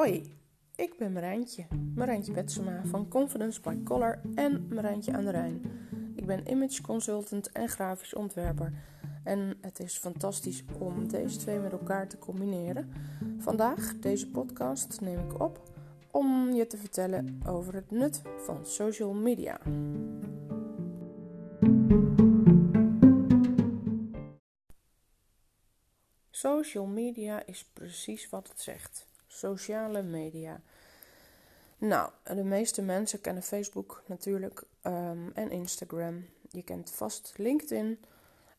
Hoi, ik ben Marijntje, Marijntje Betsema van Confidence by Color en Marijntje aan de Rijn. Ik ben image consultant en grafisch ontwerper en het is fantastisch om deze twee met elkaar te combineren. Vandaag, deze podcast, neem ik op om je te vertellen over het nut van social media. Social media is precies wat het zegt. Sociale media. Nou, de meeste mensen kennen Facebook natuurlijk ehm, en Instagram. Je kent vast LinkedIn.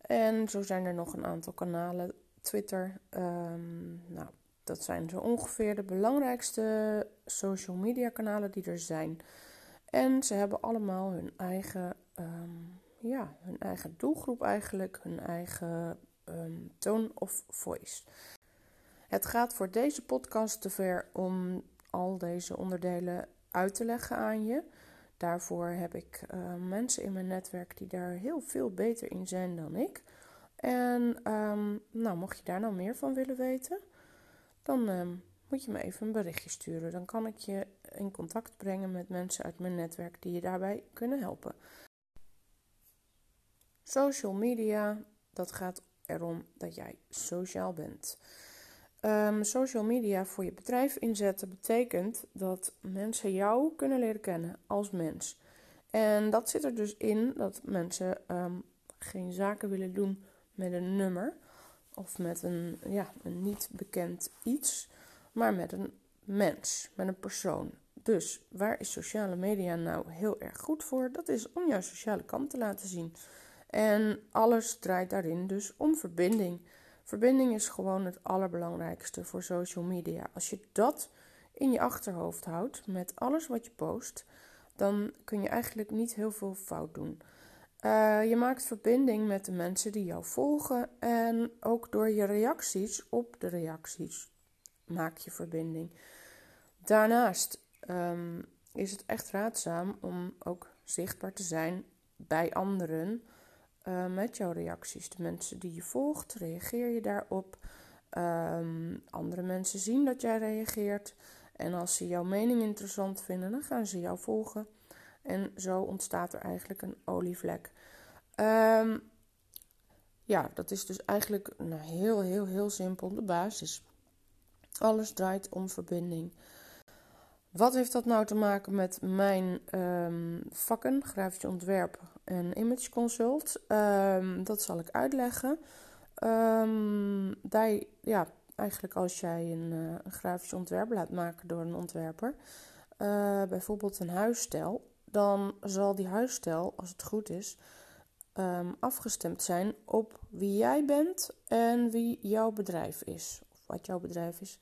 En zo zijn er nog een aantal kanalen. Twitter. Um, nou, dat zijn zo ongeveer de belangrijkste social media kanalen die er zijn. En ze hebben allemaal hun eigen, ehm, ja, hun eigen doelgroep eigenlijk, hun eigen um, tone of voice. Het gaat voor deze podcast te ver om al deze onderdelen uit te leggen aan je. Daarvoor heb ik uh, mensen in mijn netwerk die daar heel veel beter in zijn dan ik. En um, nou, mocht je daar nou meer van willen weten, dan um, moet je me even een berichtje sturen. Dan kan ik je in contact brengen met mensen uit mijn netwerk die je daarbij kunnen helpen. Social media, dat gaat erom dat jij sociaal bent. Um, social media voor je bedrijf inzetten betekent dat mensen jou kunnen leren kennen als mens. En dat zit er dus in dat mensen um, geen zaken willen doen met een nummer of met een, ja, een niet bekend iets, maar met een mens, met een persoon. Dus waar is sociale media nou heel erg goed voor? Dat is om jouw sociale kant te laten zien. En alles draait daarin dus om verbinding. Verbinding is gewoon het allerbelangrijkste voor social media. Als je dat in je achterhoofd houdt met alles wat je post, dan kun je eigenlijk niet heel veel fout doen. Uh, je maakt verbinding met de mensen die jou volgen en ook door je reacties op de reacties maak je verbinding. Daarnaast um, is het echt raadzaam om ook zichtbaar te zijn bij anderen uh, met jouw reacties. De mensen die je volgt, reageer je daarop. Um, andere mensen zien dat jij reageert. En als ze jouw mening interessant vinden, dan gaan ze jou volgen. En zo ontstaat er eigenlijk een olievlek. Um, ja, dat is dus eigenlijk nou, heel, heel, heel simpel de basis. Alles draait om verbinding. Wat heeft dat nou te maken met mijn um, vakken, grafisch ontwerp en image consult? Um, dat zal ik uitleggen. Um, ja, eigenlijk als jij een, uh, grafisch ontwerp laat maken door een ontwerper, uh, bijvoorbeeld een huisstijl, dan zal die huisstijl, als het goed is, afgestemd zijn op wie jij bent en wie jouw bedrijf is, of wat jouw bedrijf is.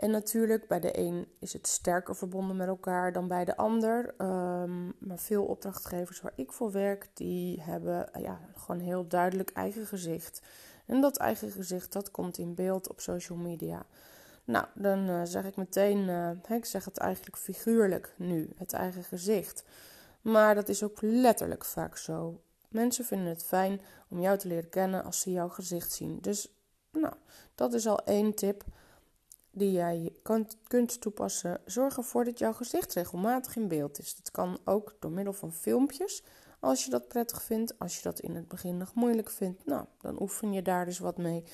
En natuurlijk, bij de een is het sterker verbonden met elkaar dan bij de ander. Um, maar veel opdrachtgevers waar ik voor werk, die hebben ja, gewoon heel duidelijk eigen gezicht. En dat eigen gezicht, dat komt in beeld op social media. Nou, dan uh, zeg ik meteen, uh, ik zeg het eigenlijk figuurlijk nu, het eigen gezicht. Maar dat is ook letterlijk vaak zo. Mensen vinden het fijn om jou te leren kennen als ze jouw gezicht zien. Dus, nou, dat is al één tip die jij kunt toepassen. Zorg ervoor dat jouw gezicht regelmatig in beeld is. Dat kan ook door middel van filmpjes. Als je dat prettig vindt, als je dat in het begin nog moeilijk vindt, nou, dan oefen je daar dus wat mee.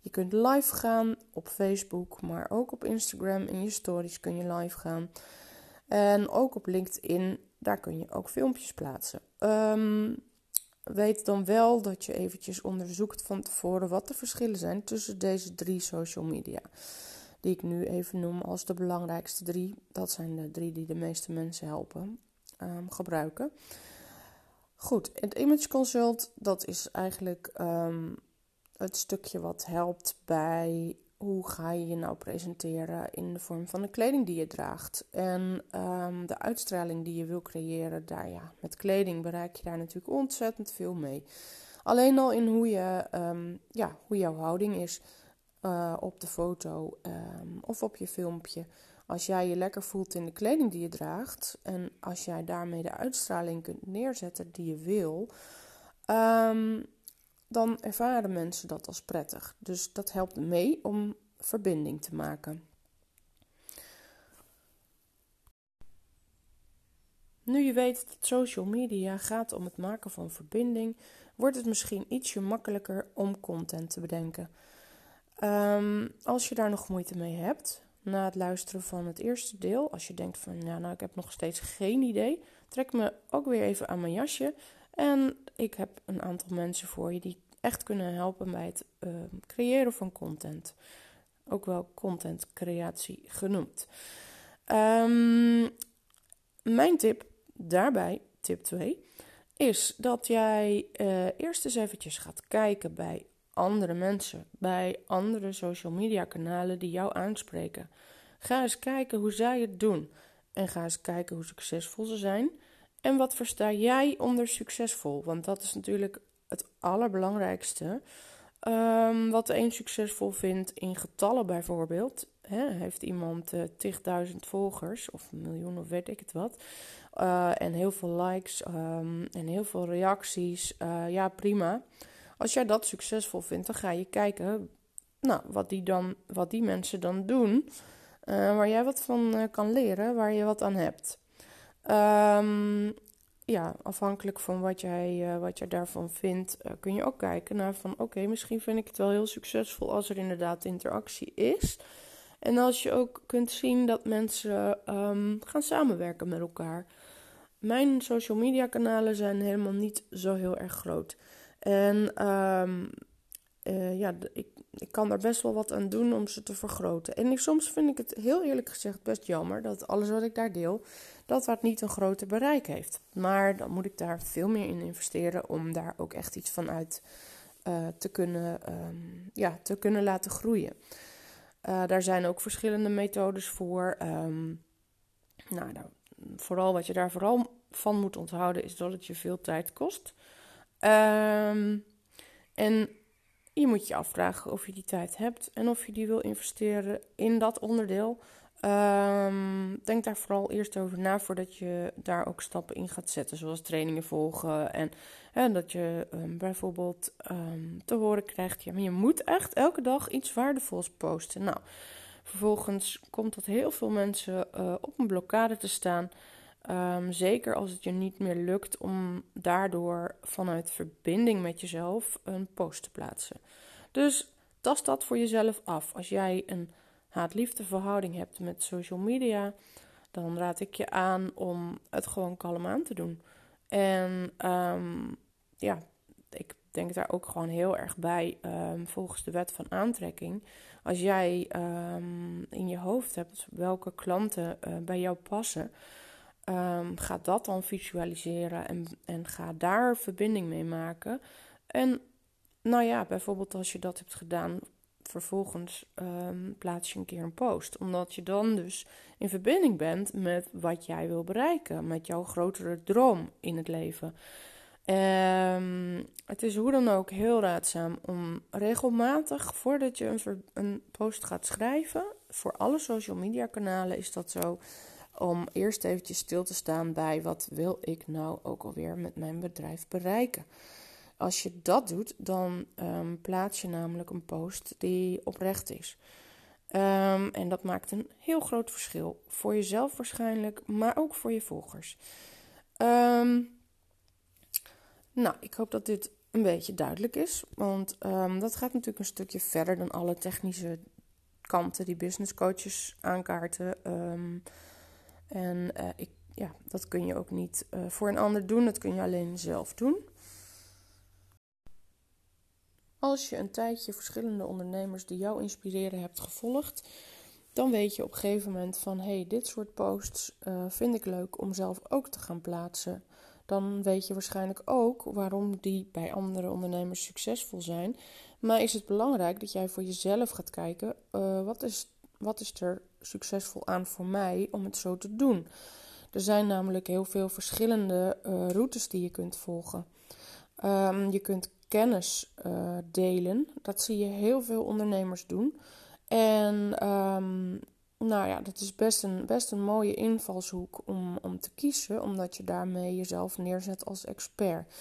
Je kunt live gaan op Facebook, maar ook op Instagram in je stories kun je live gaan. En ook op LinkedIn, daar kun je ook filmpjes plaatsen. Um, weet dan wel dat je eventjes onderzoekt van tevoren wat de verschillen zijn tussen deze drie social media die ik nu even noem als de belangrijkste drie. Dat zijn de drie die de meeste mensen helpen um, gebruiken. Goed, het image consult, dat is eigenlijk um, het stukje wat helpt bij hoe ga je je nou presenteren in de vorm van de kleding die je draagt. En um, de uitstraling die je wil creëren, daar ja, met kleding bereik je daar natuurlijk ontzettend veel mee. Alleen al in hoe, je, ja, hoe jouw houding is. Uh, op de foto um, of op je filmpje. Als jij je lekker voelt in de kleding die je draagt en als jij daarmee de uitstraling kunt neerzetten die je wil, um, dan ervaren mensen dat als prettig. Dus dat helpt mee om verbinding te maken. Nu je weet dat social media gaat om het maken van verbinding, wordt het misschien ietsje makkelijker om content te bedenken. Um, als je daar nog moeite mee hebt, na het luisteren van het eerste deel, als je denkt van ja, nou ik heb nog steeds geen idee, trek me ook weer even aan mijn jasje. En ik heb een aantal mensen voor je die echt kunnen helpen bij het uh, creëren van content. Ook wel content creatie genoemd. Um, mijn tip daarbij, tip 2, is dat jij uh, eerst eens eventjes gaat kijken bij andere mensen, bij andere social media kanalen die jou aanspreken. Ga eens kijken hoe zij het doen en ga eens kijken hoe succesvol ze zijn. En wat versta jij onder succesvol? Want dat is natuurlijk het allerbelangrijkste. Um, wat de een succesvol vindt in getallen bijvoorbeeld. Heeft iemand uh, tigduizend volgers of een miljoen of weet ik het wat. Uh, en heel veel likes um, en heel veel reacties. Uh, ja, prima. Als jij dat succesvol vindt, dan ga je kijken nou, wat, die dan, wat die mensen dan doen. waar jij wat van kan leren, waar je wat aan hebt. Um, ja, afhankelijk van wat jij, uh, wat jij daarvan vindt, kun je ook kijken naar van oké, misschien vind ik het wel heel succesvol als er inderdaad interactie is. En als je ook kunt zien dat mensen um, gaan samenwerken met elkaar. Mijn social media kanalen zijn helemaal niet zo heel erg groot. En um, uh, ja, ik, ik kan daar best wel wat aan doen om ze te vergroten. En soms vind ik het heel eerlijk gezegd best jammer dat alles wat ik daar deel, dat dat niet een groter bereik heeft. Maar dan moet ik daar veel meer in investeren om daar ook echt iets van uit uh, te, kunnen, um, ja, te kunnen laten groeien. Uh, daar zijn ook verschillende methodes voor. Um, nou, nou, vooral wat je daar vooral van moet onthouden is dat het je veel tijd kost. Um, en je moet je afvragen of je die tijd hebt en of je die wil investeren in dat onderdeel. Um, denk daar vooral eerst over na voordat je daar ook stappen in gaat zetten, zoals trainingen volgen. En, dat je um, bijvoorbeeld te horen krijgt: ja, maar je moet echt elke dag iets waardevols posten. Nou, vervolgens komt dat heel veel mensen uh, op een blokkade te staan. Zeker als het je niet meer lukt om daardoor vanuit verbinding met jezelf een post te plaatsen. Dus tast dat voor jezelf af. Als jij een haat-liefde verhouding hebt met social media, dan raad ik je aan om het gewoon kalm aan te doen. En um, ja, ik denk daar ook gewoon heel erg bij, um, volgens de wet van aantrekking. Als jij in je hoofd hebt welke klanten uh, bij jou passen, ga dat dan visualiseren en, en ga daar verbinding mee maken. En nou ja, bijvoorbeeld als je dat hebt gedaan vervolgens um, plaats je een keer een post. Omdat je dan dus in verbinding bent met wat jij wil bereiken. Met jouw grotere droom in het leven. Um, het is hoe dan ook heel raadzaam om regelmatig, voordat je een, een post gaat schrijven, voor alle social media kanalen is dat zo, om eerst eventjes stil te staan bij wat wil ik nou ook alweer met mijn bedrijf bereiken. Als je dat doet, dan um, plaats je namelijk een post die oprecht is. Um, en dat maakt een heel groot verschil. Voor jezelf waarschijnlijk, maar ook voor je volgers. Um, nou, ik hoop dat dit een beetje duidelijk is. Want dat gaat natuurlijk een stukje verder dan alle technische kanten die business coaches aankaarten. En uh, ik, ja, dat kun je ook niet uh, voor een ander doen. Dat kun je alleen zelf doen. Als je een tijdje verschillende ondernemers die jou inspireren hebt gevolgd, dan weet je op een gegeven moment van hé, hey, dit soort posts uh, vind ik leuk om zelf ook te gaan plaatsen. Dan weet je waarschijnlijk ook waarom die bij andere ondernemers succesvol zijn. Maar is het belangrijk dat jij voor jezelf gaat kijken: wat, is, wat is er succesvol aan voor mij om het zo te doen? Er zijn namelijk heel veel verschillende uh, routes die je kunt volgen. Um, je kunt kennis uh, delen. Dat zie je heel veel ondernemers doen. En um, nou ja, dat is best een, best een mooie invalshoek om, om te kiezen, omdat je daarmee jezelf neerzet als expert.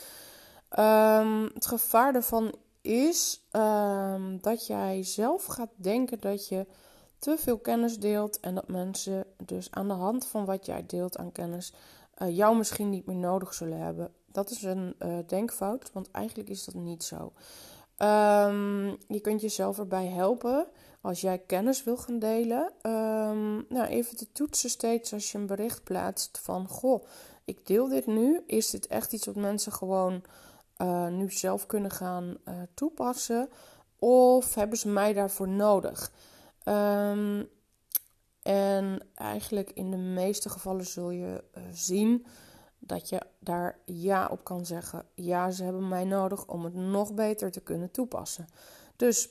Um, het gevaar daarvan is ehm, dat jij zelf gaat denken dat je te veel kennis deelt en dat mensen dus aan de hand van wat jij deelt aan kennis uh, jou misschien niet meer nodig zullen hebben. Dat is een uh, denkfout, want eigenlijk is dat niet zo. Um, je kunt jezelf erbij helpen als jij kennis wil gaan delen. Um, nou, even te toetsen steeds als je een bericht plaatst van: Goh, ik deel dit nu. Is dit echt iets wat mensen gewoon uh, nu zelf kunnen gaan toepassen? Of hebben ze mij daarvoor nodig? Um, en eigenlijk in de meeste gevallen zul je uh, zien dat je daar ja op kan zeggen. Ja, ze hebben mij nodig om het nog beter te kunnen toepassen. Dus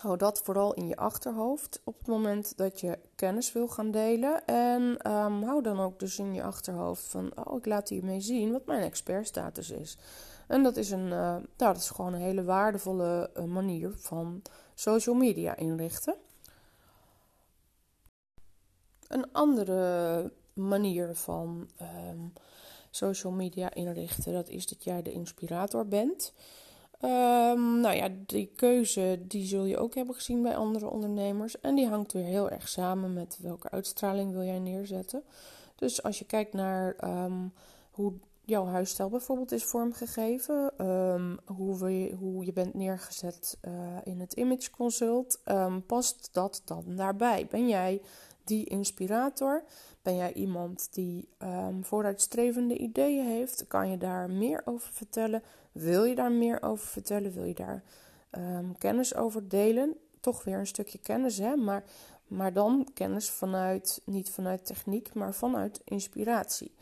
hou dat vooral in je achterhoofd op het moment dat je kennis wil gaan delen. En um, hou dan ook dus in je achterhoofd van, oh, ik laat hiermee zien wat mijn expertstatus is. En dat is, een, uh, nou, dat is gewoon een hele waardevolle uh, manier van social media inrichten. Een andere manier van um, social media inrichten, dat is dat jij de inspirator bent. Um, nou ja, die keuze die zul je ook hebben gezien bij andere ondernemers. En die hangt weer heel erg samen met welke uitstraling wil jij neerzetten. Dus als je kijkt naar um, hoe jouw huisstijl bijvoorbeeld is vormgegeven, hoe, hoe je bent neergezet uh, in het image consult, past dat dan daarbij? Ben jij die inspirator? Ben jij iemand die um, vooruitstrevende ideeën heeft? Kan je daar meer over vertellen? Wil je daar meer over vertellen? Wil je daar um, kennis over delen? Toch weer een stukje kennis, hè? Maar, maar dan kennis vanuit, niet vanuit techniek, maar vanuit inspiratie.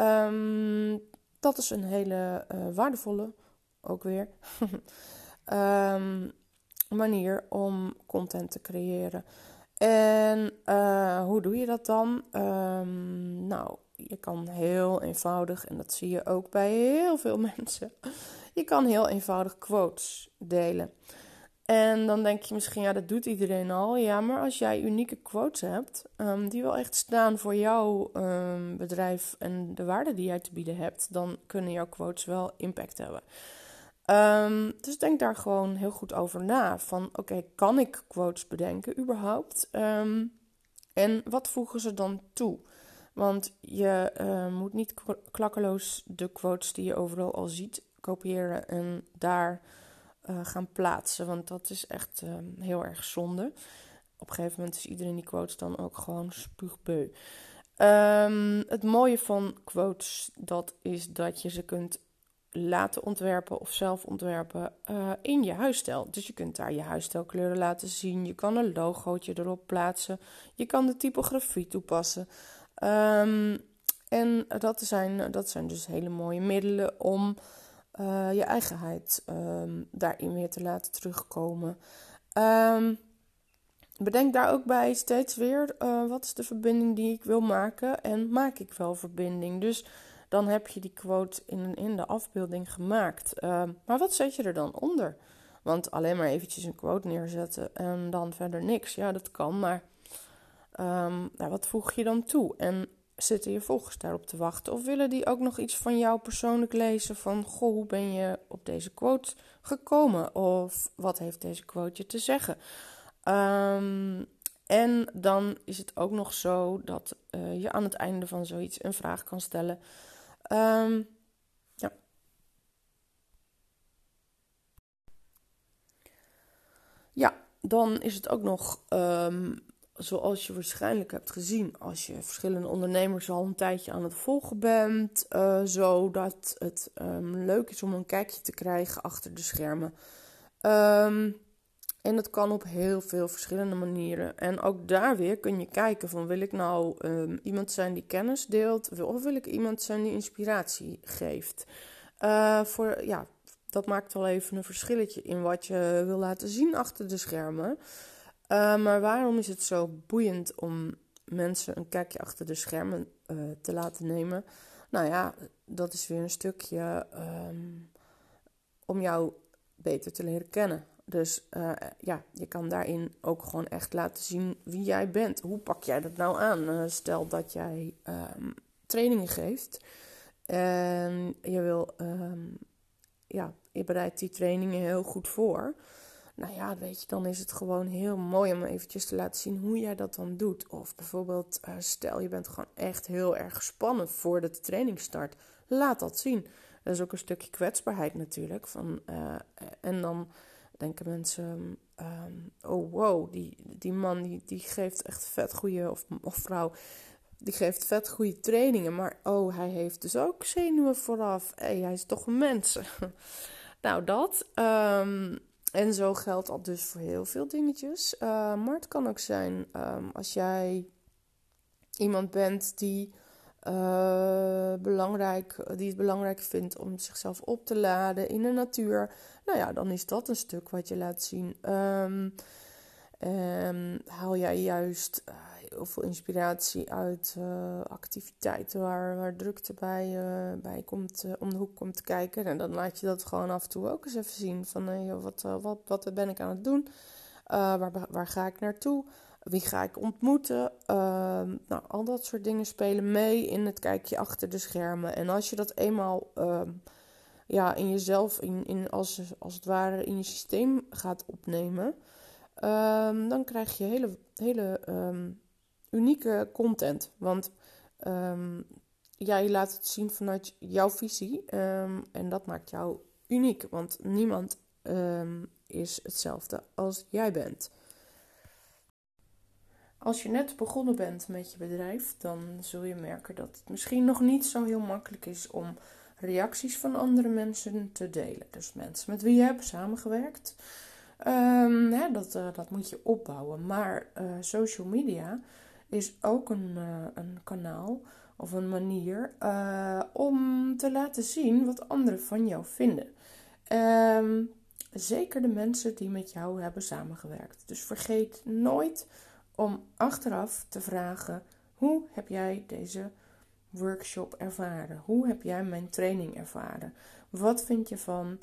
Um, dat is een hele uh, waardevolle, ook weer, manier om content te creëren. En uh, hoe doe je dat dan? Um, nou, je kan heel eenvoudig, en dat zie je ook bij heel veel mensen, je kan heel eenvoudig quotes delen. En dan denk je misschien, ja, dat doet iedereen al. Ja, maar als jij unieke quotes hebt, um, die wel echt staan voor jouw um, bedrijf en de waarde die jij te bieden hebt, dan kunnen jouw quotes wel impact hebben. Um, dus denk daar gewoon heel goed over na. Van oké, kan ik quotes bedenken überhaupt? Um, en wat voegen ze dan toe? Want je uh, moet niet klakkeloos de quotes die je overal al ziet kopiëren en daar uh, gaan plaatsen. Want dat is echt uh, heel erg zonde. Op een gegeven moment is iedereen die quotes dan ook gewoon spuugbeu. Het mooie van quotes dat is dat je ze kunt laten ontwerpen of zelf ontwerpen uh, in je huisstijl. Dus je kunt daar je huisstijlkleuren laten zien. Je kan een logootje erop plaatsen. Je kan de typografie toepassen. Um, en dat zijn, dat zijn dus hele mooie middelen om uh, je eigenheid um, daarin weer te laten terugkomen. Um, bedenk daar ook bij steeds weer uh, wat is de verbinding die ik wil maken en maak ik wel verbinding. Dus dan heb je die quote in, in de afbeelding gemaakt. Uh, maar wat zet je er dan onder? Want alleen maar eventjes een quote neerzetten en dan verder niks. Ja, dat kan, maar nou, wat voeg je dan toe? En zitten je volgers daarop te wachten? Of willen die ook nog iets van jou persoonlijk lezen? Van, goh, hoe ben je op deze quote gekomen? Of wat heeft deze quote je te zeggen? Um, en dan is het ook nog zo dat uh, je aan het einde van zoiets een vraag kan stellen. Um, ja. Ja, dan is het ook nog, um, zoals je waarschijnlijk hebt gezien, als je verschillende ondernemers al een tijdje aan het volgen bent, uh, zodat het um, leuk is om een kijkje te krijgen achter de schermen. Um, en dat kan op heel veel verschillende manieren. En ook daar weer kun je kijken van wil ik nou um, iemand zijn die kennis deelt of wil ik iemand zijn die inspiratie geeft. Uh, voor, ja, dat maakt wel even een verschilletje in wat je wil laten zien achter de schermen. Uh, maar waarom is het zo boeiend om mensen een kijkje achter de schermen uh, te laten nemen? Nou ja, dat is weer een stukje um, om jou beter te leren kennen. Dus uh, ja, je kan daarin ook gewoon echt laten zien wie jij bent. Hoe pak jij dat nou aan? Uh, stel dat jij um, trainingen geeft en je wil, um, ja, je bereidt die trainingen heel goed voor. Nou ja, weet je, dan is het gewoon heel mooi om eventjes te laten zien hoe jij dat dan doet. Of bijvoorbeeld, uh, stel je bent gewoon echt heel erg gespannen voordat de training start. Laat dat zien. Dat is ook een stukje kwetsbaarheid natuurlijk. Van, en dan denken mensen, um, oh wow, die, die man die, die geeft echt vet goede, of, of vrouw, die geeft vet goede trainingen. Maar oh, hij heeft dus ook zenuwen vooraf. Hij is toch een mens. nou, dat. Um, en zo geldt dat dus voor heel veel dingetjes. Uh, maar het kan ook zijn um, als jij iemand bent die, uh, belangrijk, die het belangrijk vindt om zichzelf op te laden in de natuur. Nou ja, dan is dat een stuk wat je laat zien. Um, haal jij juist uh, heel veel inspiratie uit uh, activiteiten waar, waar drukte bij, bij komt, om de hoek komt kijken. En dan laat je dat gewoon af en toe ook eens even zien. Van wat, wat, wat ben ik aan het doen? waar, waar ga ik naartoe? Wie ga ik ontmoeten? Ehm, nou, al dat soort dingen spelen mee in het kijkje achter de schermen. En als je dat eenmaal ehm, ja, in jezelf, in, in, als, als het ware in je systeem gaat opnemen, um, dan krijg je hele, hele unieke content. Want um, je laat het zien vanuit jouw visie en dat maakt jou uniek. Want niemand is hetzelfde als jij bent. Als je net begonnen bent met je bedrijf, dan zul je merken dat het misschien nog niet zo heel makkelijk is om reacties van andere mensen te delen. Dus mensen met wie je hebt samengewerkt. Um, hè, dat, uh, dat moet je opbouwen. Maar uh, social media is ook een, uh, een kanaal of een manier om te laten zien wat anderen van jou vinden. Um, zeker de mensen die met jou hebben samengewerkt. Dus vergeet nooit om achteraf te vragen: hoe heb jij deze workshop ervaren? Hoe heb jij mijn training ervaren? Wat vind je van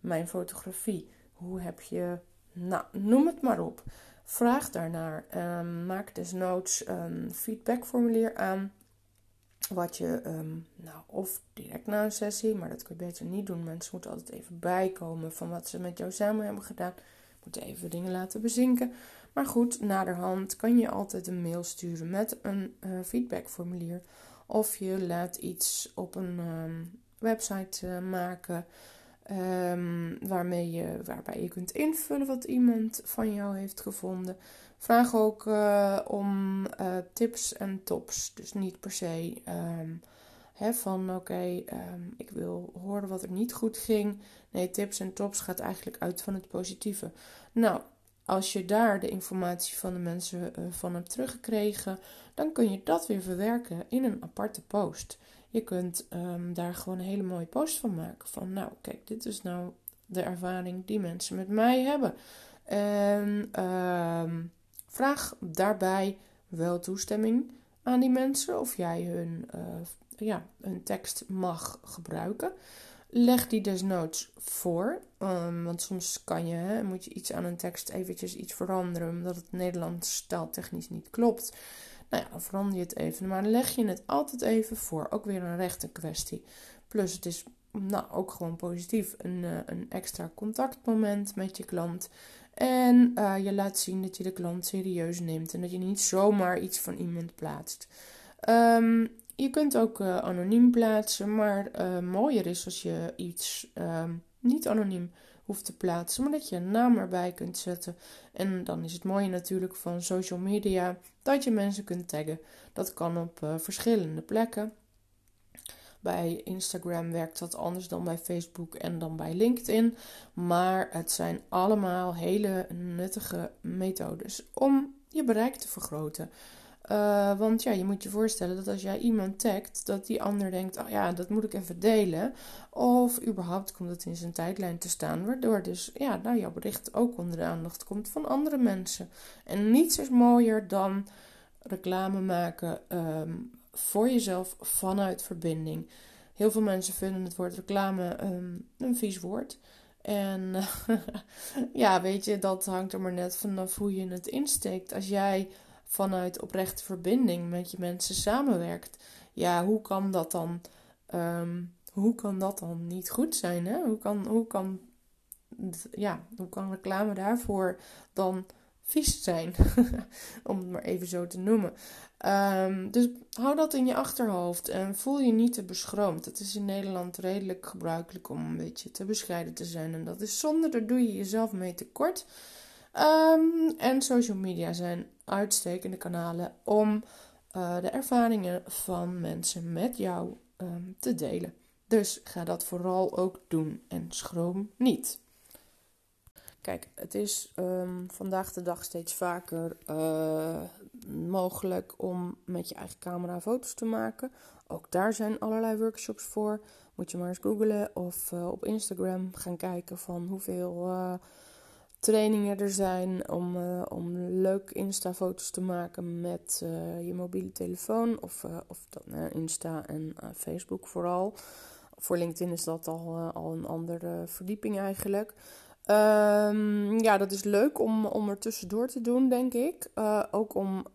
mijn fotografie? Hoe heb je, nou, noem het maar op. Vraag daarnaar. Um, maak desnoods een feedbackformulier aan. Wat je, um, nou, of direct na een sessie, maar dat kun je beter niet doen. Mensen moeten altijd even bijkomen van wat ze met jou samen hebben gedaan. Moeten even dingen laten bezinken. Maar goed, naderhand kan je altijd een mail sturen met een uh, feedbackformulier. Of je laat iets op een um, website uh, maken um, waarmee je, waarbij je kunt invullen wat iemand van jou heeft gevonden. Vraag ook uh, om tips en tops. Dus niet per se um, hè, van oké, ik wil horen wat er niet goed ging. Nee, tips en tops gaat eigenlijk uit van het positieve. Nou, als je daar de informatie van de mensen uh, van hebt teruggekregen, dan kun je dat weer verwerken in een aparte post. Je kunt um, daar gewoon een hele mooie post van maken. Van nou, kijk, dit is nou de ervaring die mensen met mij hebben. En um, vraag daarbij wel toestemming aan die mensen of jij hun, uh, ja, hun tekst mag gebruiken. Leg die desnoods voor. Um, want soms kan je, hè, moet je iets aan een tekst eventjes iets veranderen. Omdat het Nederlands taaltechnisch niet klopt. Nou ja, dan verander je het even. Maar leg je het altijd even voor. Ook weer een rechte kwestie. Plus het is nou, ook gewoon positief. Een, uh, een extra contactmoment met je klant. En uh, je laat zien dat je de klant serieus neemt. En dat je niet zomaar iets van iemand plaatst. Um, je kunt ook uh, anoniem plaatsen, maar uh, mooier is als je iets uh, niet anoniem hoeft te plaatsen, maar dat je een naam erbij kunt zetten. En dan is het mooie natuurlijk van social media dat je mensen kunt taggen. Dat kan op uh, verschillende plekken. Bij Instagram werkt dat anders dan bij Facebook en dan bij LinkedIn. Maar het zijn allemaal hele nuttige methodes om je bereik te vergroten. Uh, want ja, je moet je voorstellen dat als jij iemand tagt, dat die ander denkt: oh ja, dat moet ik even delen. Of überhaupt komt het in zijn tijdlijn te staan, waardoor dus ja, nou, jouw bericht ook onder de aandacht komt van andere mensen. En niets is mooier dan reclame maken um, voor jezelf vanuit verbinding. Heel veel mensen vinden het woord reclame um, een vies woord. En ja, weet je, dat hangt er maar net vanaf hoe je het insteekt. Als jij vanuit oprechte verbinding met je mensen samenwerkt. Ja, hoe kan dat dan um, hoe kan dat dan niet goed zijn? Hè? Hoe, kan, hoe, kan, ja, hoe kan reclame daarvoor dan vies zijn? Om het maar even zo te noemen. Ehm, dus hou dat in je achterhoofd en voel je niet te beschroomd. Het is in Nederland redelijk gebruikelijk om een beetje te bescheiden te zijn. En dat is zonde, daar doe je jezelf mee tekort. Um, en social media zijn uitstekende kanalen om uh, de ervaringen van mensen met jou um, te delen. Dus ga dat vooral ook doen en schroom niet. Kijk, het is um, vandaag de dag steeds vaker uh, mogelijk om met je eigen camera foto's te maken. Ook daar zijn allerlei workshops voor. Moet je maar eens googlen of uh, op Instagram gaan kijken van hoeveel trainingen er zijn om, om leuk Insta-foto's te maken met je mobiele telefoon. Of, of dat, Insta en Facebook vooral. Voor LinkedIn is dat al, al een andere verdieping eigenlijk. Um, ja, dat is leuk om, om er tussendoor te doen, denk ik. Ook om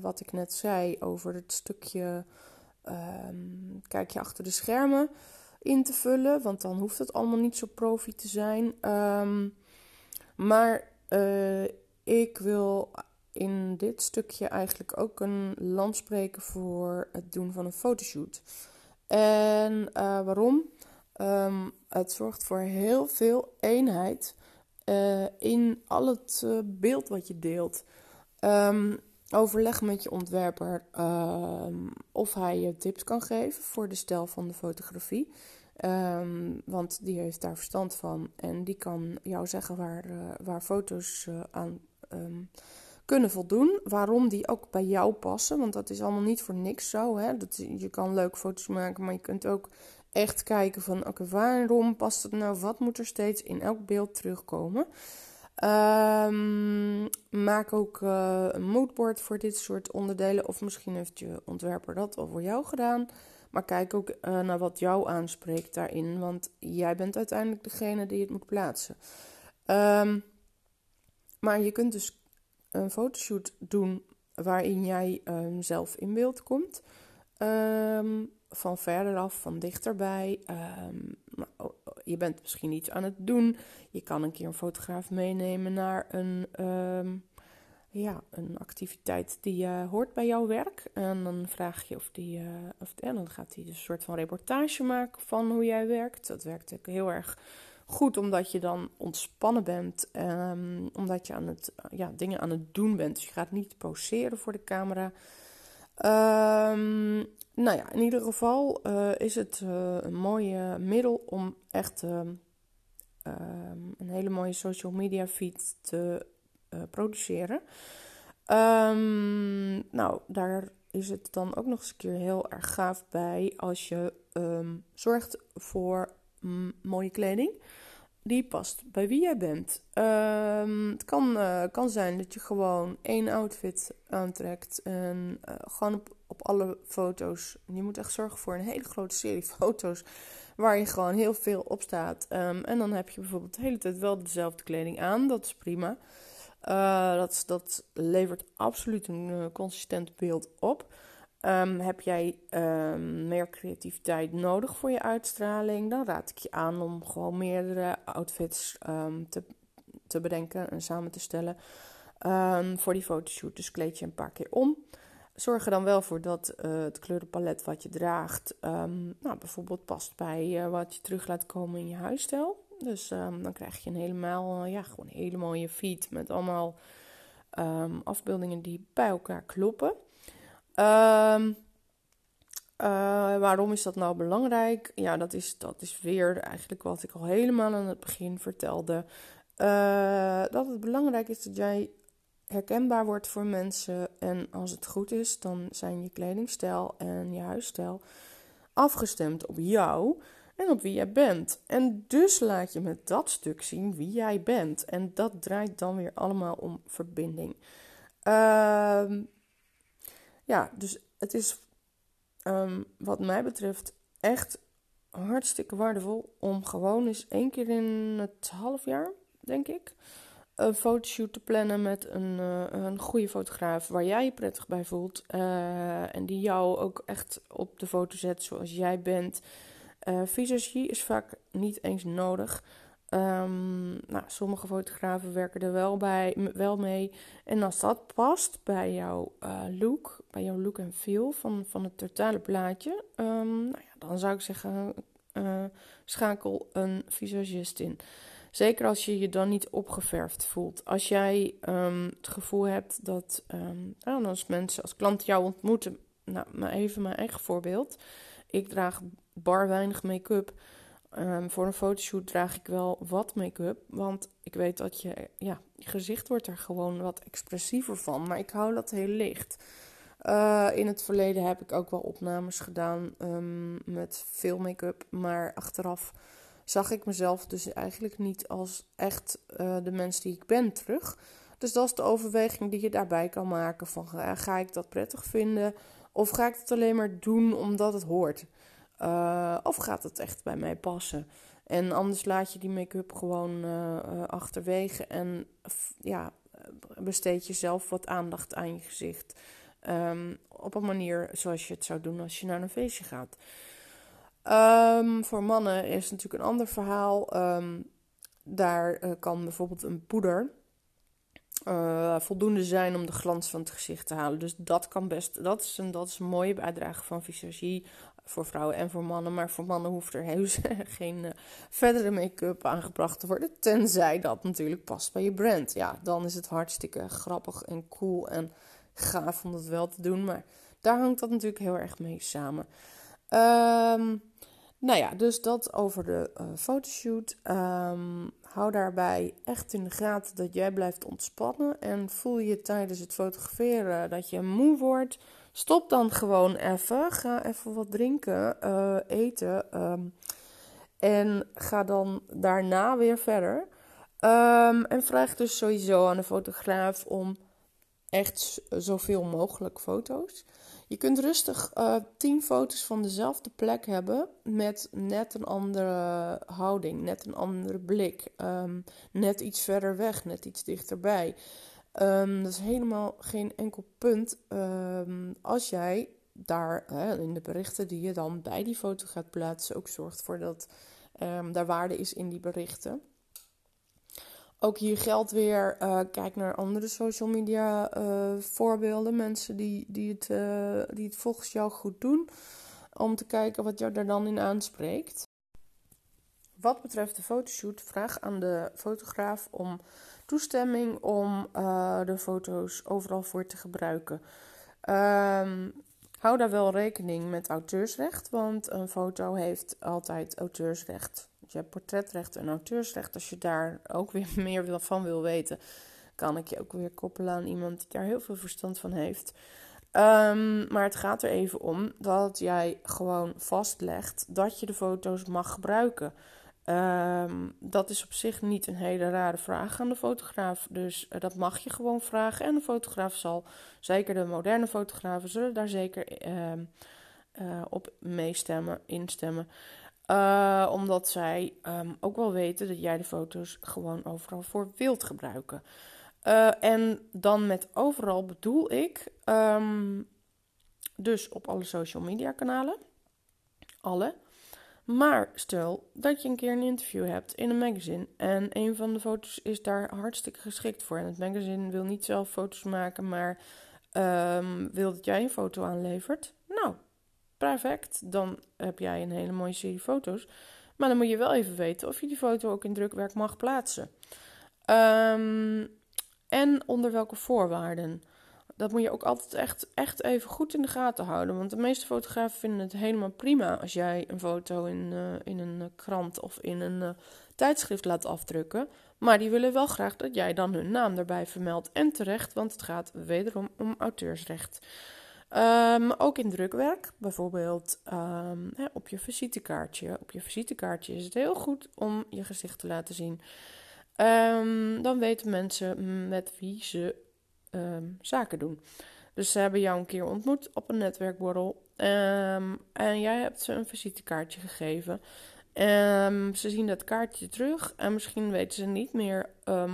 wat ik net zei over het stukje um, kijk je achter de schermen in te vullen. Want dan hoeft het allemaal niet zo profi te zijn. Um, maar uh, ik wil in dit stukje eigenlijk ook een land spreken voor het doen van een fotoshoot. En waarom? Um, het zorgt voor heel veel eenheid uh, in al het beeld wat je deelt. Um, overleg met je ontwerper um, of hij je tips kan geven voor de stijl van de fotografie. Um, want die heeft daar verstand van en die kan jou zeggen waar, uh, waar foto's aan kunnen voldoen. Waarom die ook bij jou passen. Want dat is allemaal niet voor niks zo. Hè? Dat, je kan leuke foto's maken, maar je kunt ook echt kijken van oké, waarom past het nou? Wat moet er steeds in elk beeld terugkomen? Um, maak ook uh, een moodboard voor dit soort onderdelen. Of misschien heeft je ontwerper dat al voor jou gedaan. Maar kijk ook uh, naar wat jou aanspreekt daarin. Want jij bent uiteindelijk degene die het moet plaatsen. Um, maar je kunt dus een fotoshoot doen waarin jij um, zelf in beeld komt. Um, van verder af, van dichterbij. Um, je bent misschien iets aan het doen. Je kan een keer een fotograaf meenemen naar een, ja, een activiteit die uh, hoort bij jouw werk. En dan vraag je of die. Uh, of, en dan gaat hij dus een soort van reportage maken van hoe jij werkt. Dat werkt ook heel erg goed, omdat je dan ontspannen bent. Um, omdat je aan het, ja, dingen aan het doen bent. Dus je gaat niet poseren voor de camera. Um, nou ja, in ieder geval is het een mooie middel om echt uh, een hele mooie social media feed te eh, produceren. Um, nou, daar is het dan ook nog eens een keer heel erg gaaf bij als je um, zorgt voor mooie kleding die past bij wie jij bent. Um, het kan, uh, kan zijn dat je gewoon één outfit aantrekt en uh, gewoon op, alle foto's. Je moet echt zorgen voor een hele grote serie foto's waar je gewoon heel veel op staat. En dan heb je bijvoorbeeld de hele tijd wel dezelfde kleding aan. Dat is prima. Uh, dat, dat levert absoluut een consistent beeld op. Um, heb jij um, meer creativiteit nodig voor je uitstraling? Dan raad ik je aan om gewoon meerdere outfits um, te, te bedenken en samen te stellen voor die fotoshoot. Dus kleed je een paar keer om. Zorg er dan wel voor dat uh, het kleurenpalet wat je draagt, nou, bijvoorbeeld past bij wat je terug laat komen in je huisstijl. Dus dan krijg je een helemaal, ja, gewoon een hele mooie feed met allemaal afbeeldingen die bij elkaar kloppen. Um, uh, waarom is dat nou belangrijk? Ja, dat is, dat is weer eigenlijk wat ik al helemaal aan het begin vertelde. Uh, dat het belangrijk is dat jij herkenbaar wordt voor mensen. En als het goed is, dan zijn je kledingstijl en je huisstijl afgestemd op jou en op wie jij bent. En dus laat je met dat stuk zien wie jij bent. En dat draait dan weer allemaal om verbinding. Uh, ja, dus het is um, wat mij betreft echt hartstikke waardevol om gewoon eens één keer in het half jaar, denk ik, een fotoshoot te plannen met een, uh, een goede fotograaf waar jij je prettig bij voelt. Uh, en die jou ook echt op de foto zet zoals jij bent. Uh, visagie is vaak niet eens nodig. Um, nou, sommige fotografen werken er wel, bij, wel mee. En als dat past bij jouw uh, look, bij jouw look en feel van, van het totale plaatje, um, nou ja, dan zou ik zeggen: uh, schakel een visagist in. Zeker als je je dan niet opgeverfd voelt. Als jij um, het gevoel hebt dat nou, als mensen, als klanten jou ontmoeten, nou, maar even mijn eigen voorbeeld. Ik draag bar weinig make-up. Um, voor een fotoshoot draag ik wel wat make-up. Want ik weet dat je, ja, je gezicht wordt er gewoon wat expressiever van. Maar ik hou dat heel licht. Uh, in het verleden heb ik ook wel opnames gedaan um, met veel make-up. Maar achteraf zag ik mezelf dus eigenlijk niet als echt uh, de mens die ik ben terug. Dus dat is de overweging die je daarbij kan maken. Van ga ik dat prettig vinden? Of ga ik het alleen maar doen omdat het hoort? Uh, of gaat het echt bij mij passen? En anders laat je die make-up gewoon uh, achterwege en ja, besteed jezelf wat aandacht aan je gezicht. Um, op een manier zoals je het zou doen als je naar een feestje gaat. Um, voor mannen is natuurlijk een ander verhaal. Um, daar kan bijvoorbeeld een poeder uh, voldoende zijn om de glans van het gezicht te halen. Dus dat kan best. Dat is een, dat is een mooie bijdrage van visagie voor vrouwen en voor mannen. Maar voor mannen hoeft er heus geen uh, verdere make-up aangebracht te worden. Tenzij dat natuurlijk past bij je brand. Ja, dan is het hartstikke grappig en cool en gaaf om dat wel te doen. Maar daar hangt dat natuurlijk heel erg mee samen. Um, nou ja, dus dat over de uh, fotoshoot. Um, hou daarbij echt in de gaten dat jij blijft ontspannen. En voel je tijdens het fotograferen dat je moe wordt. Stop dan gewoon even. Ga even wat drinken, uh, eten. Um, en ga dan daarna weer verder. Um, en vraag dus sowieso aan de fotograaf om echt zoveel mogelijk foto's. Je kunt rustig uh, tien foto's van dezelfde plek hebben met net een andere houding, net een andere blik, um, net iets verder weg, net iets dichterbij. Um, dat is helemaal geen enkel punt um, als jij daar uh, in de berichten die je dan bij die foto gaat plaatsen ook zorgt voor dat daar waarde is in die berichten. Ook hier geldt weer, uh, kijk naar andere social media uh, voorbeelden. Mensen die, die, het, uh, die het volgens jou goed doen. Om te kijken wat jou daar dan in aanspreekt. Wat betreft de fotoshoot, vraag aan de fotograaf om toestemming om de foto's overal voor te gebruiken. Um, hou daar wel rekening met auteursrecht, want een foto heeft altijd auteursrecht. Je hebt portretrecht en auteursrecht. Als je daar ook weer meer van wil weten, kan ik je ook weer koppelen aan iemand die daar heel veel verstand van heeft. Um, maar het gaat er even om dat jij gewoon vastlegt dat je de foto's mag gebruiken. Um, dat is op zich niet een hele rare vraag aan de fotograaf. Dus uh, dat mag je gewoon vragen. En de fotograaf zal, zeker de moderne fotografen, zullen daar zeker uh, uh, op meestemmen, instemmen. Uh, omdat zij um, ook wel weten dat jij de foto's gewoon overal voor wilt gebruiken. En dan met overal bedoel ik dus op alle social media kanalen. Alle. Maar stel dat je een keer een interview hebt in een magazine en een van de foto's is daar hartstikke geschikt voor. En het magazine wil niet zelf foto's maken, maar um, wil dat jij een foto aanlevert. Nou, perfect. Dan heb jij een hele mooie serie foto's. Maar dan moet je wel even weten of je die foto ook in drukwerk mag plaatsen. Um, en onder welke voorwaarden. Dat moet je ook altijd echt, echt even goed in de gaten houden. Want de meeste fotografen vinden het helemaal prima als jij een foto in, uh, in een krant of in een uh, tijdschrift laat afdrukken. Maar die willen wel graag dat jij dan hun naam erbij vermeldt. En terecht, want het gaat wederom om auteursrecht. Um, ook in drukwerk, bijvoorbeeld um, hè, op je visitekaartje. Op je visitekaartje is het heel goed om je gezicht te laten zien. Um, dan weten mensen met wie ze zaken doen. Dus ze hebben jou een keer ontmoet op een netwerkborrel. en jij hebt ze een visitekaartje gegeven. ze zien dat kaartje terug en misschien weten ze niet meer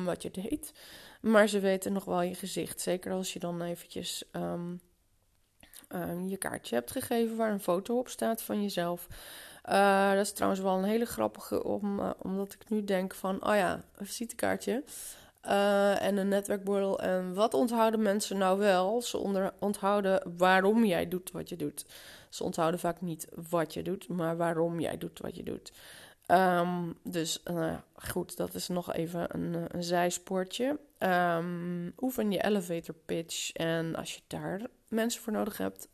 wat je deed. Maar ze weten nog wel je gezicht. Zeker als je dan eventjes je kaartje hebt gegeven waar een foto op staat van jezelf. Uh, dat is trouwens wel een hele grappige, om, uh, omdat ik nu denk van, oh ja, een visitekaartje uh, en een netwerkborrel. En wat onthouden mensen nou wel? Ze onthouden waarom jij doet wat je doet. Ze onthouden vaak niet wat je doet, maar waarom jij doet wat je doet. Um, dus uh, goed, dat is nog even een, eh, een zijspoortje. Um, oefen je elevator pitch. En als je daar mensen voor nodig hebt,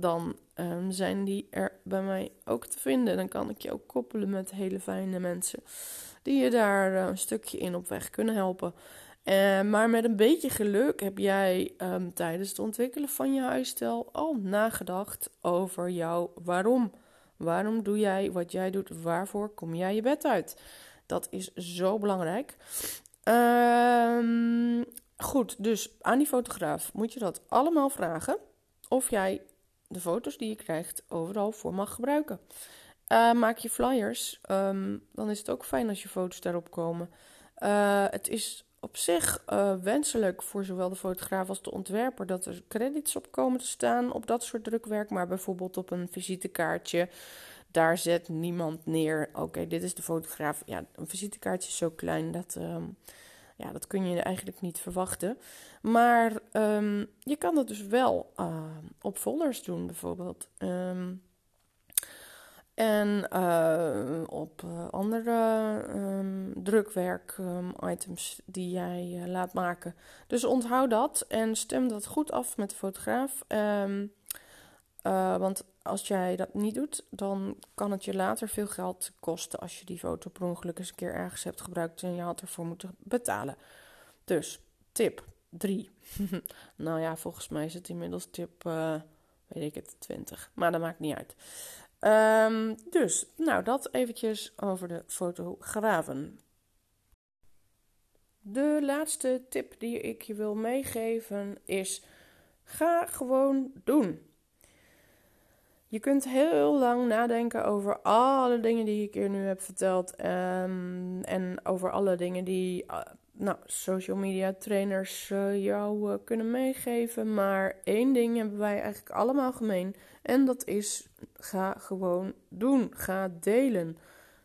dan um, zijn die er bij mij ook te vinden. Dan kan ik je ook koppelen met hele fijne mensen die je daar uh, een stukje in op weg kunnen helpen. Uh, maar met een beetje geluk heb jij um, tijdens het ontwikkelen van je huisstijl al nagedacht over jouw waarom. Waarom doe jij wat jij doet? Waarvoor kom jij je bed uit? Dat is zo belangrijk. Um, goed, dus aan die fotograaf moet je dat allemaal vragen. Of jij de foto's die je krijgt overal voor mag gebruiken. Uh, maak je flyers, um, dan is het ook fijn als je foto's daarop komen. Uh, het is op zich uh, wenselijk voor zowel de fotograaf als de ontwerper dat er credits op komen te staan op dat soort drukwerk. Maar bijvoorbeeld op een visitekaartje, daar zet niemand neer. Oké, dit is de fotograaf. Ja, een visitekaartje is zo klein dat, um, ja, dat kun je eigenlijk niet verwachten. Maar um, je kan dat dus wel uh, op folders doen, bijvoorbeeld. Um, en uh, op uh, andere um, drukwerk-items die jij laat maken. Dus onthoud dat en stem dat goed af met de fotograaf. Want als jij dat niet doet, dan kan het je later veel geld kosten als je die foto per ongeluk eens een keer ergens hebt gebruikt en je had ervoor moeten betalen. Dus tip 3. nou ja, volgens mij is het inmiddels tip, weet ik het, 20. Maar dat maakt niet uit. Um, dus, nou, dat eventjes over de fotografen. De laatste tip die ik je wil meegeven is: ga gewoon doen. Je kunt heel lang nadenken over alle dingen die ik hier nu heb verteld. Um, en over alle dingen die uh, nou, social media trainers uh, jou uh, kunnen meegeven. Maar één ding hebben wij eigenlijk allemaal gemeen. En dat is: ga gewoon doen. Ga delen.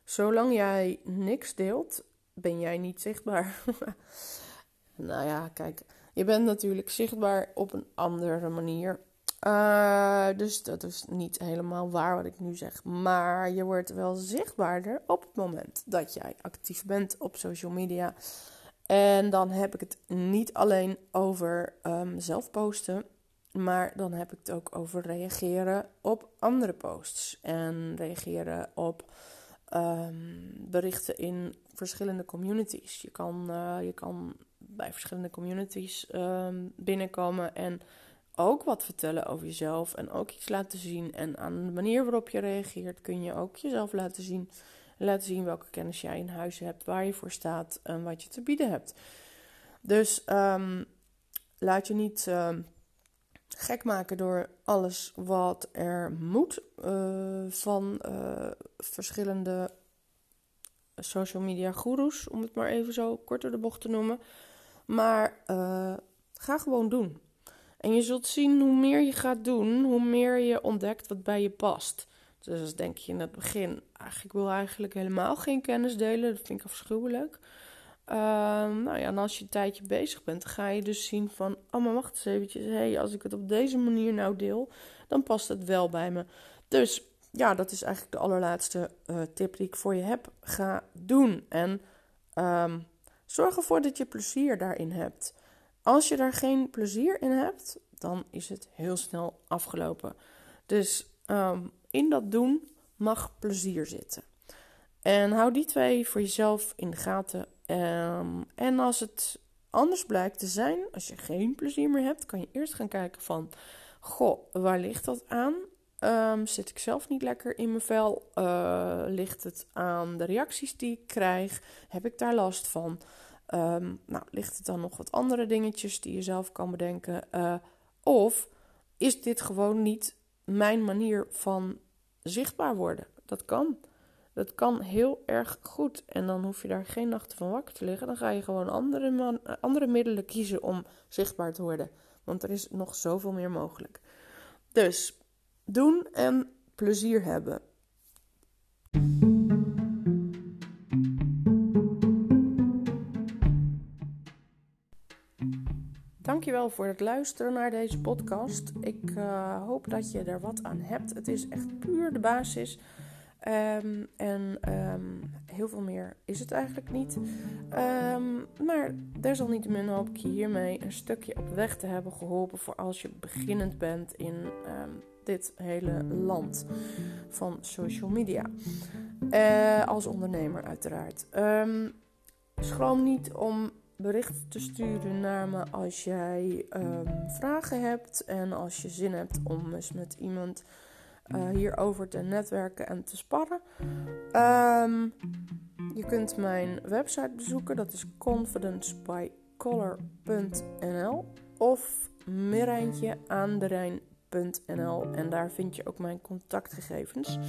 Zolang jij niks deelt, ben jij niet zichtbaar. nou ja, kijk. Je bent natuurlijk zichtbaar op een andere manier. Uh, dus dat is niet helemaal waar wat ik nu zeg. Maar je wordt wel zichtbaarder op het moment dat jij actief bent op social media. En dan heb ik het niet alleen over um, zelf posten, maar dan heb ik het ook over reageren op andere posts. En reageren op um, berichten in verschillende communities. Je kan, uh, je kan bij verschillende communities um, binnenkomen en ook wat vertellen over jezelf. En ook iets laten zien. En aan de manier waarop je reageert kun je ook jezelf laten zien. Laten zien welke kennis jij in huis hebt, waar je voor staat en wat je te bieden hebt. Dus um, laat je niet gek maken door alles wat er moet uh, van uh, verschillende social media goeroes, om het maar even zo kort door de bocht te noemen. Maar uh, ga gewoon doen. En je zult zien hoe meer je gaat doen, hoe meer je ontdekt wat bij je past. Dus denk je in het begin, eigenlijk wil eigenlijk helemaal geen kennis delen, dat vind ik afschuwelijk. Uh, nou ja, en als je een tijdje bezig bent, ga je dus zien van... Oh, maar wacht eens eventjes. hey, als ik het op deze manier nou deel, dan past het wel bij me. Dus ja, dat is eigenlijk de allerlaatste uh, tip die ik voor je heb. Ga doen. En um, zorg ervoor dat je plezier daarin hebt. Als je daar geen plezier in hebt, dan is het heel snel afgelopen. Dus um, in dat doen mag plezier zitten. En hou die twee voor jezelf in de gaten Um, en als het anders blijkt te zijn, als je geen plezier meer hebt, kan je eerst gaan kijken van, goh, waar ligt dat aan? Um, zit ik zelf niet lekker in mijn vel? Uh, ligt het aan de reacties die ik krijg? Heb ik daar last van? Um, nou, ligt het dan nog wat andere dingetjes die je zelf kan bedenken? Uh, of is dit gewoon niet mijn manier van zichtbaar worden? Dat kan. Dat kan heel erg goed. En dan hoef je daar geen nachten van wakker te liggen. Dan ga je gewoon andere, man, andere middelen kiezen om zichtbaar te worden. Want er is nog zoveel meer mogelijk. Dus doen en plezier hebben. Dankjewel voor het luisteren naar deze podcast. Ik uh, hoop dat je er wat aan hebt. Het is echt puur de basis. Um, en um, heel veel meer is het eigenlijk niet. Um, maar desalniettemin hoop ik je hiermee een stukje op weg te hebben geholpen voor als je beginnend bent in dit hele land van social media. Uh, als ondernemer uiteraard. schroom niet om bericht te sturen naar me als jij vragen hebt en als je zin hebt om eens met iemand uh, hierover te netwerken en te sparren. Um, je kunt mijn website bezoeken, dat is confidencebycolor.nl of mirijntjeaanderijn.nl en daar vind je ook mijn contactgegevens.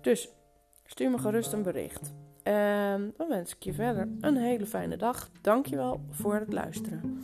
Dus stuur me gerust een bericht. En dan wens ik je verder een hele fijne dag. Dankjewel voor het luisteren.